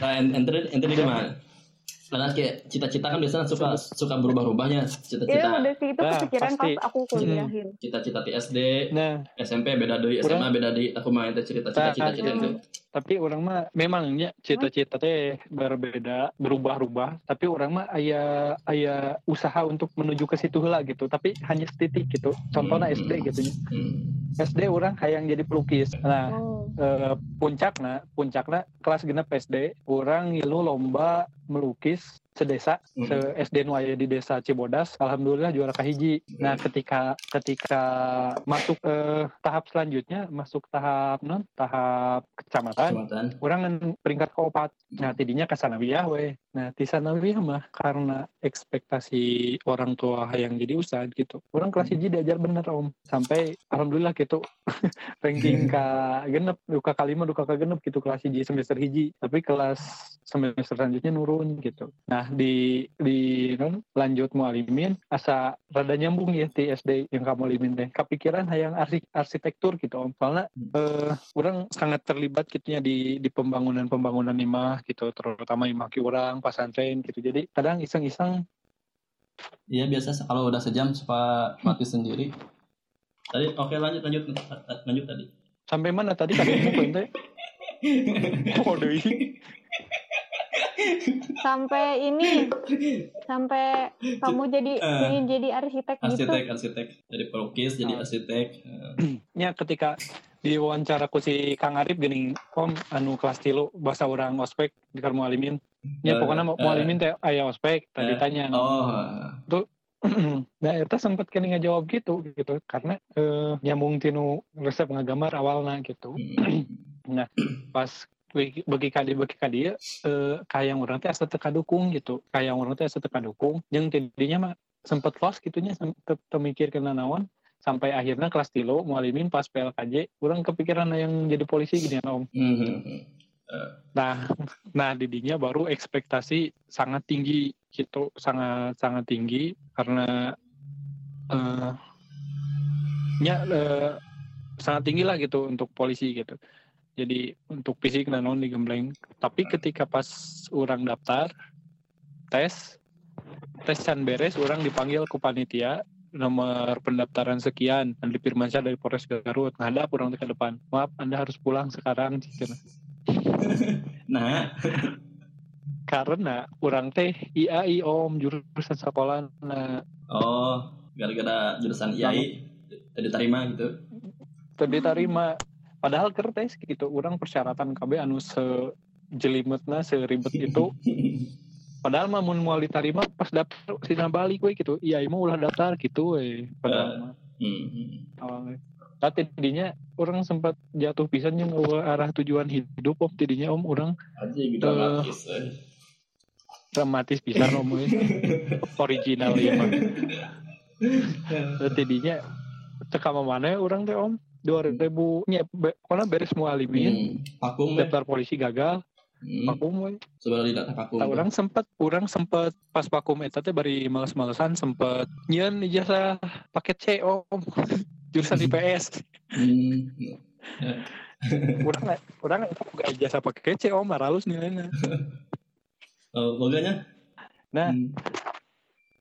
nah ente ente di mana karena kayak cita-cita kan biasanya suka suka berubah-ubahnya cita-cita Iya udah sih itu Nah, kepikiran pasti. pas aku kuliahin. cita-cita di SD nah SMP beda dari SMA beda di aku ente cerita Nah, cita-cita cita iya. itu tapi orang mah memangnya cita-cita teh berbeda berubah-ubah tapi orang mah aya aya usaha untuk menuju ke situ lah gitu tapi hanya setitik gitu contohnya Hmm. SD gitu nya. hmm. SD orang hayang jadi pelukis nah Oh. eh, puncakna puncakna kelas genep SD orang ngilu lomba melukis sedesa Hmm. se SD nu aya di desa Cibodas alhamdulillah juara kahiji nah ketika ketika masuk eh, tahap selanjutnya masuk tahap non tahap kecamatan Kecamatan. orang kan peringkat keempat nah tidinya ke sanawiyah we nah di sanawiyah mah karena ekspektasi orang tua yang jadi ustad gitu. Orang kelas hiji diajar bener om. Sampai alhamdulillah gitu. Ranking ke genep duka kalima duka ke genep gitu kelas hiji semester hiji. Tapi kelas semester selanjutnya nurun gitu. Nah di di non lanjut mualimin asa rada nyambung ya di SD yang kamu alimin teh. Kepikiran hayang arsi- arsitektur gitu om. Soalnya eh, orang sangat terlibat gitunya di di pembangunan pembangunan imah gitu terutama imah ki orang pasantren gitu jadi kadang iseng-iseng Iya biasa kalau udah sejam suka mati sendiri. Tadi oke lanjut lanjut lanjut tadi. sampai mana tadi tadi mau ente oh. Sampai ini sampai kamu jadi Eh. ingin jadi arsitek, gitu. Arsitek arsitek dari pelukis jadi Oh. arsitek. Eh, nya ketika di wawancara ku si Kang Arif gini om anu kelas tilu bahasa orang ospek di karmu alimin ya Eh, pokoknya mau eh. alimin teh aya ospek tadi Eh, tanya Oh. nah itu sempat kini ngejawab gitu gitu karena eh, nyambung tinu resep ngagambar awalnya gitu Hmm. pas bagi kadi bagi kadi eh kayak orang teh asa teka dukung gitu kayak orang teh asa teka dukung yang tidinya mah sempet lost gitunya sempet temikir kena naon sampai akhirnya kelas tilo mualimin pas PLKJ orang kepikiran yang jadi polisi gini om Hmm. Nah nah didinya baru ekspektasi sangat tinggi gitu sangat sangat tinggi karena eh nya eh, sangat tinggi lah gitu untuk polisi gitu. Jadi untuk fisik dan non digembleng tapi ketika pas orang daftar tes tes can beres orang dipanggil ke panitia nomor pendaftaran sekian Andi Firmansyah dari Polres Garut ngadap orang ke depan. Maaf anda harus pulang sekarang cenah. Nah, karena orang teh IAI om jurusan sekolah nah. Oh gara-gara jurusan IAI tadi terima gitu. diterima. Padahal kertes gitu orang persyaratan KB anu sejelimetna seribet itu padahal mah mun moal diterima pas daftar sina balik we gitu. IAI mah ulah daftar gitu we padahal mah. Hmm. awalnya tapi tidinya orang sempat jatuh pisan yang ke arah tujuan hidup om tidinya om orang gitu Eh. eh. dramatis pisan om we. original ya mah Terus tidinya teka mana orang teh om 2000 nya pokoknya beres mau alimin Hmm. Vakum deh. daftar polisi gagal Hmm. vakum we. Sebenarnya tidak vakum. Nah, orang sempet orang sempet pas vakum eta teh bari males-malesan sempet nyeun ijazah paket C om jurusan IPS Hmm. orang nggak orang nggak ijazah paket C om maralus nilainya Oh, loganya? Nah. Hmm.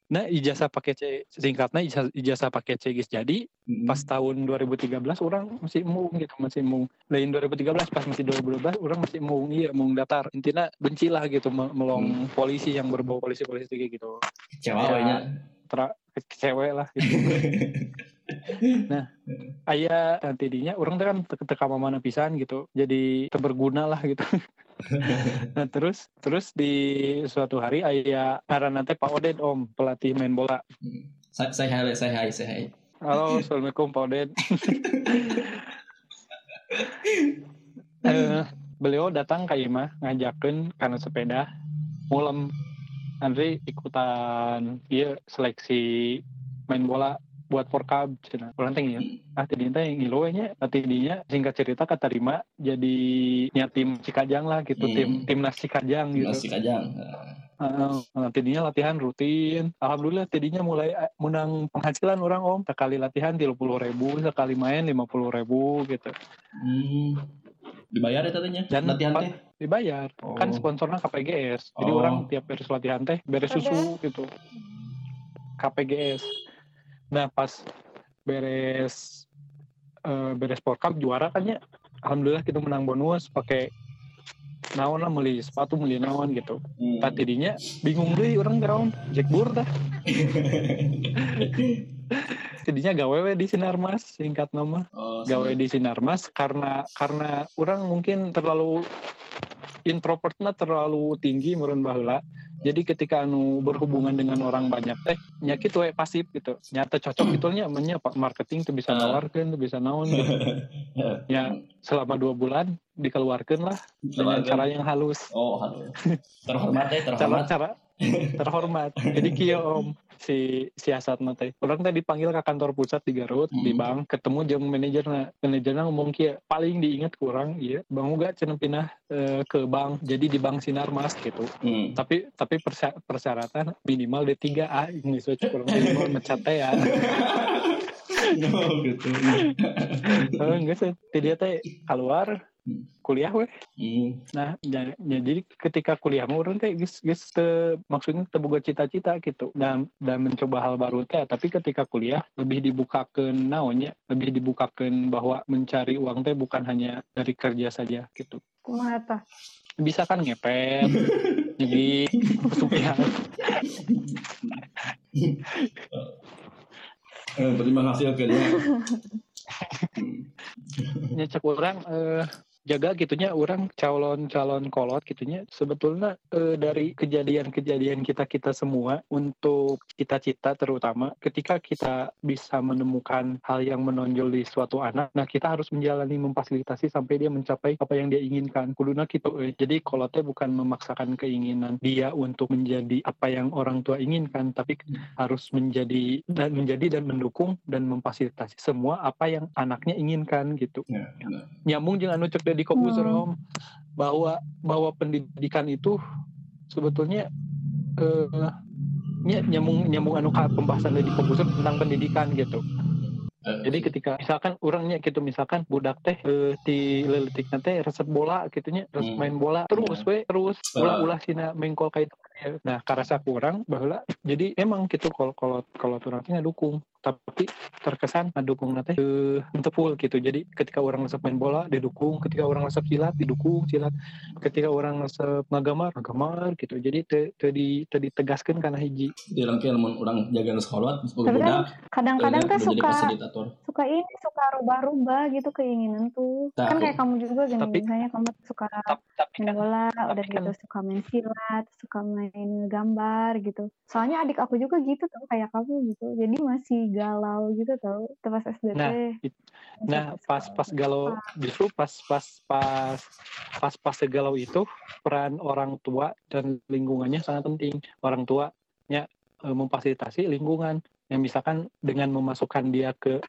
nah ijazah paket C singkatnya ijazah, ijazah paket C guys jadi Hmm. pas tahun 2013 orang masih mung gitu masih mung lain 2013 pas masih 2012 orang masih mung iya mung daftar intinya benci lah gitu me- melong polisi yang berbau polisi-polisi kayak gitu Kecewa Ya. Tra- cewek lah gitu. ayah nanti dinya orang kan te- teka mana pisan gitu. Jadi terberguna lah gitu. Nah terus terus di suatu hari ayah karena nanti Pak Oded om pelatih main bola. Saya saya hai, saya hai, saya hai. halo assalamualaikum Pak Oded Eh, beliau datang ke Imah ngajakin karena sepeda mulem. Andri ikutan dia seleksi main bola buat Porkab cina orang teh ya ah tidinya teh ngilu we nya ah tidinya singkat cerita keterima jadi nya tim Cikajang lah gitu Hmm. tim timnas Cikajang gitu Nasi kajang. Heeh. Nah, tidinya latihan rutin alhamdulillah tidinya mulai eh, menang penghasilan orang om sekali latihan tiga puluh ribu sekali main lima puluh ribu gitu Hmm. dibayar ya tadinya Dan latihan teh dibayar kan Oh. sponsornya KPGS jadi Oh. orang tiap beres latihan teh beres susu gitu KPGS nah pas beres eh, beres Sport Cup juara kan ya alhamdulillah kita menang bonus pakai naon lah beli sepatu beli naon gitu. Hmm. tak tidinya bingung deh orang gaun Jack Bur dah. Tidinya gawe we di Sinarmas singkat nama. Oh, gawe di Sinarmas karena karena orang mungkin terlalu introvertnya terlalu tinggi meren baheula jadi ketika anu berhubungan dengan orang banyak teh nyakit we pasif gitu. Nyata cocok itunya nya pak? Marketing tuh bisa Ah. nawarkan tuh bisa naon gitu. Ya selama dua bulan dikeluarkan lah dengan cara yang halus. Oh halo terhormat ya cara terhormat. cara terhormat jadi kia om si siasat teh orang tadi dipanggil ke kantor pusat di Garut di Hmm. bank ketemu jeung manajerna manajerna ngomong kia paling diingat kurang iya bang uga cenah pindah eh, ke bank jadi di bank Sinarmas gitu Hmm. tapi tapi persya- persyaratan minimal D3A ini so cukup minimal mencat teh ya oh gitu oh, enggak sih dia teh keluar. Kuliah weh Hmm. Nah, ya, ya, jadi ketika kuliah mah orang teh geus geus teu maksudnya teu boga cita-cita gitu dan dan mencoba hal baru teh tapi ketika kuliah lebih dibukakeun naonnya lebih dibukakeun bahwa mencari uang teh bukan hanya dari kerja saja gitu Kumaha tah? bisa kan ngepet jadi pesugihan Eh, terima kasih oke ya. nyecek orang eh, jaga gitunya orang calon-calon kolot gitunya. Sebetulnya eh, dari kejadian-kejadian kita kita semua untuk cita-cita terutama ketika kita bisa menemukan hal yang menonjol di suatu anak nah kita harus menjalani memfasilitasi sampai dia mencapai apa yang dia inginkan. Kuduna gitu eh. jadi kolotnya bukan memaksakan keinginan dia untuk menjadi apa yang orang tua inginkan tapi harus menjadi dan menjadi dan mendukung dan memfasilitasi semua apa yang anaknya inginkan gitu. Ya, nyambung jangan nucek dari komputer Hmm. om bahwa bahwa pendidikan itu sebetulnya eh nya- nyambung nyambung anu ka pembahasan dari komputer tentang pendidikan gitu jadi ketika misalkan orangnya gitu misalkan budak teh eh, di leletik teh resep bola gitunya resep Hmm. main bola terus we terus Ah. ulah ulah sina mengkol kayak itu nah karasa kurang bahwa jadi emang gitu kalau kalau kalau orang dukung tapi terkesan ngedukung nate eh untuk full gitu. Jadi ketika orang resep main bola didukung. Ketika orang resep silat didukung silat. Ketika orang resep ngagamar ngagamar gitu. Jadi te, te di te ditegaskan karena hiji. Di lengkel mun orang jaga sekolah Tapi kan Kadang-kadang udah teh jadi suka suka ini suka rubah-rubah gitu keinginan tuh. Nah, kan kayak kamu juga gini tapi- misalnya kamu suka tapi, tapi main kan bola, tapi udah kan- gitu suka main silat, suka main gambar gitu. Soalnya adik aku juga gitu tuh kayak kamu gitu. Jadi masih galau gitu tau. Pas SD Nah, it- Nah, pas pas galau justru pas pas pas pas pas segalau itu peran orang tua dan lingkungannya sangat penting. Orang tuanya eh, memfasilitasi lingkungan yang misalkan dengan memasukkan dia ke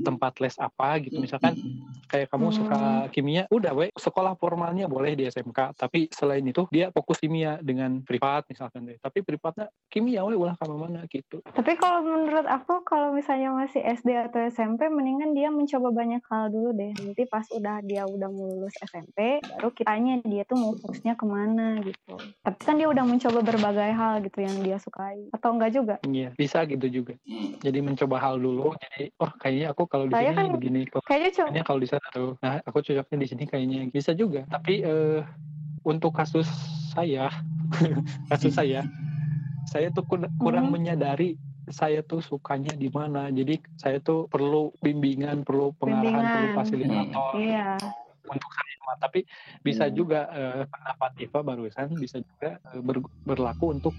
tempat les apa gitu misalkan kayak kamu Hmm. suka kimia udah we sekolah formalnya boleh di SMK tapi selain itu dia fokus kimia dengan privat misalkan deh tapi privatnya kimia we ulah ke mana mana gitu Tapi kalau menurut aku kalau misalnya masih SD atau SMP mendingan dia mencoba banyak hal dulu deh. Nanti pas udah dia udah mau lulus SMP baru kitanya dia tuh mau fokusnya ke mana gitu. Tapi kan dia udah mencoba berbagai hal gitu yang dia sukai. Atau enggak juga? iya bisa gitu juga jadi mencoba hal dulu jadi oh kayaknya aku kalau di Saya sini kan- begini kok Kayaknya kayaknya kalau di sana tuh nah aku cocoknya di sini kayaknya bisa juga tapi eh, untuk kasus saya kasus saya saya tuh kur- kurang Hmm. menyadari saya tuh sukanya di mana jadi saya tuh perlu bimbingan perlu pengarahan perlu Bimbingan. fasilitator iya. untuk saya tapi bisa Hmm. juga eh, pendapat Iva barusan bisa juga eh, ber- berlaku untuk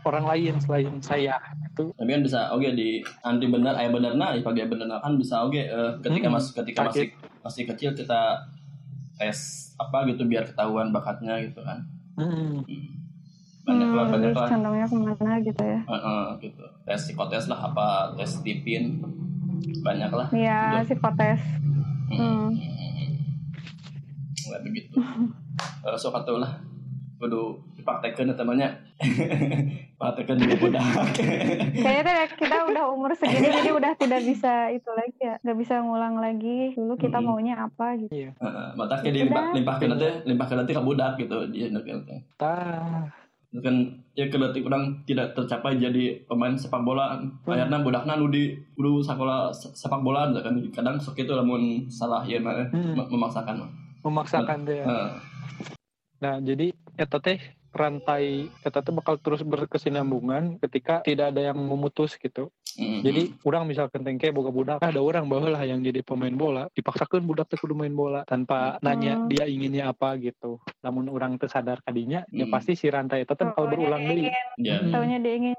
orang lain selain saya itu tapi kan bisa oke di anti benar ayah benar nah pagi benar kan bisa oke eh, ketika Hmm, mas ketika sakit. masih masih kecil kita tes apa gitu biar ketahuan bakatnya gitu kan Hmm. Hmm. banyak lah Hmm, banyak terus lah condongnya ke mana gitu ya. Eh, eh, gitu tes psikotes lah apa tes tipin banyak lah Iya, Gitu. psikotes. Hmm. nggak begitu Eh, so kata lah kudu dipraktekkan temannya praktekkan juga budak Kayaknya kita udah umur segini jadi udah tidak bisa itu lagi ya, nggak bisa ngulang lagi. Dulu kita maunya apa gitu. Heeh, mata kayak dilimpah limpahkan nanti limpahkan nanti ke budak gitu dia nanti tah. Itu kan ya kedetik orang tidak tercapai jadi pemain sepak bola. Akhirnya budakna nu di kudu sekolah se- sepak bola kan? Kadang sok itu lamun salah ya mah Hmm. mem- memaksakan mah memaksakan teh ya. Heeh. Nah, jadi eta teh rantai eta teh bakal terus berkesinambungan ketika tidak ada yang memutus gitu. Mm. Jadi orang misalkan tengke boga budak ada orang baheula yang jadi pemain bola, dipaksakan budak teh kudu main bola tanpa nanya Hmm. dia inginnya apa gitu. Namun orang teu sadar kadinya, ya Hmm. pasti si rantai eta teh bakal Taunya berulang deui. ya Hmm. taunya dia ingin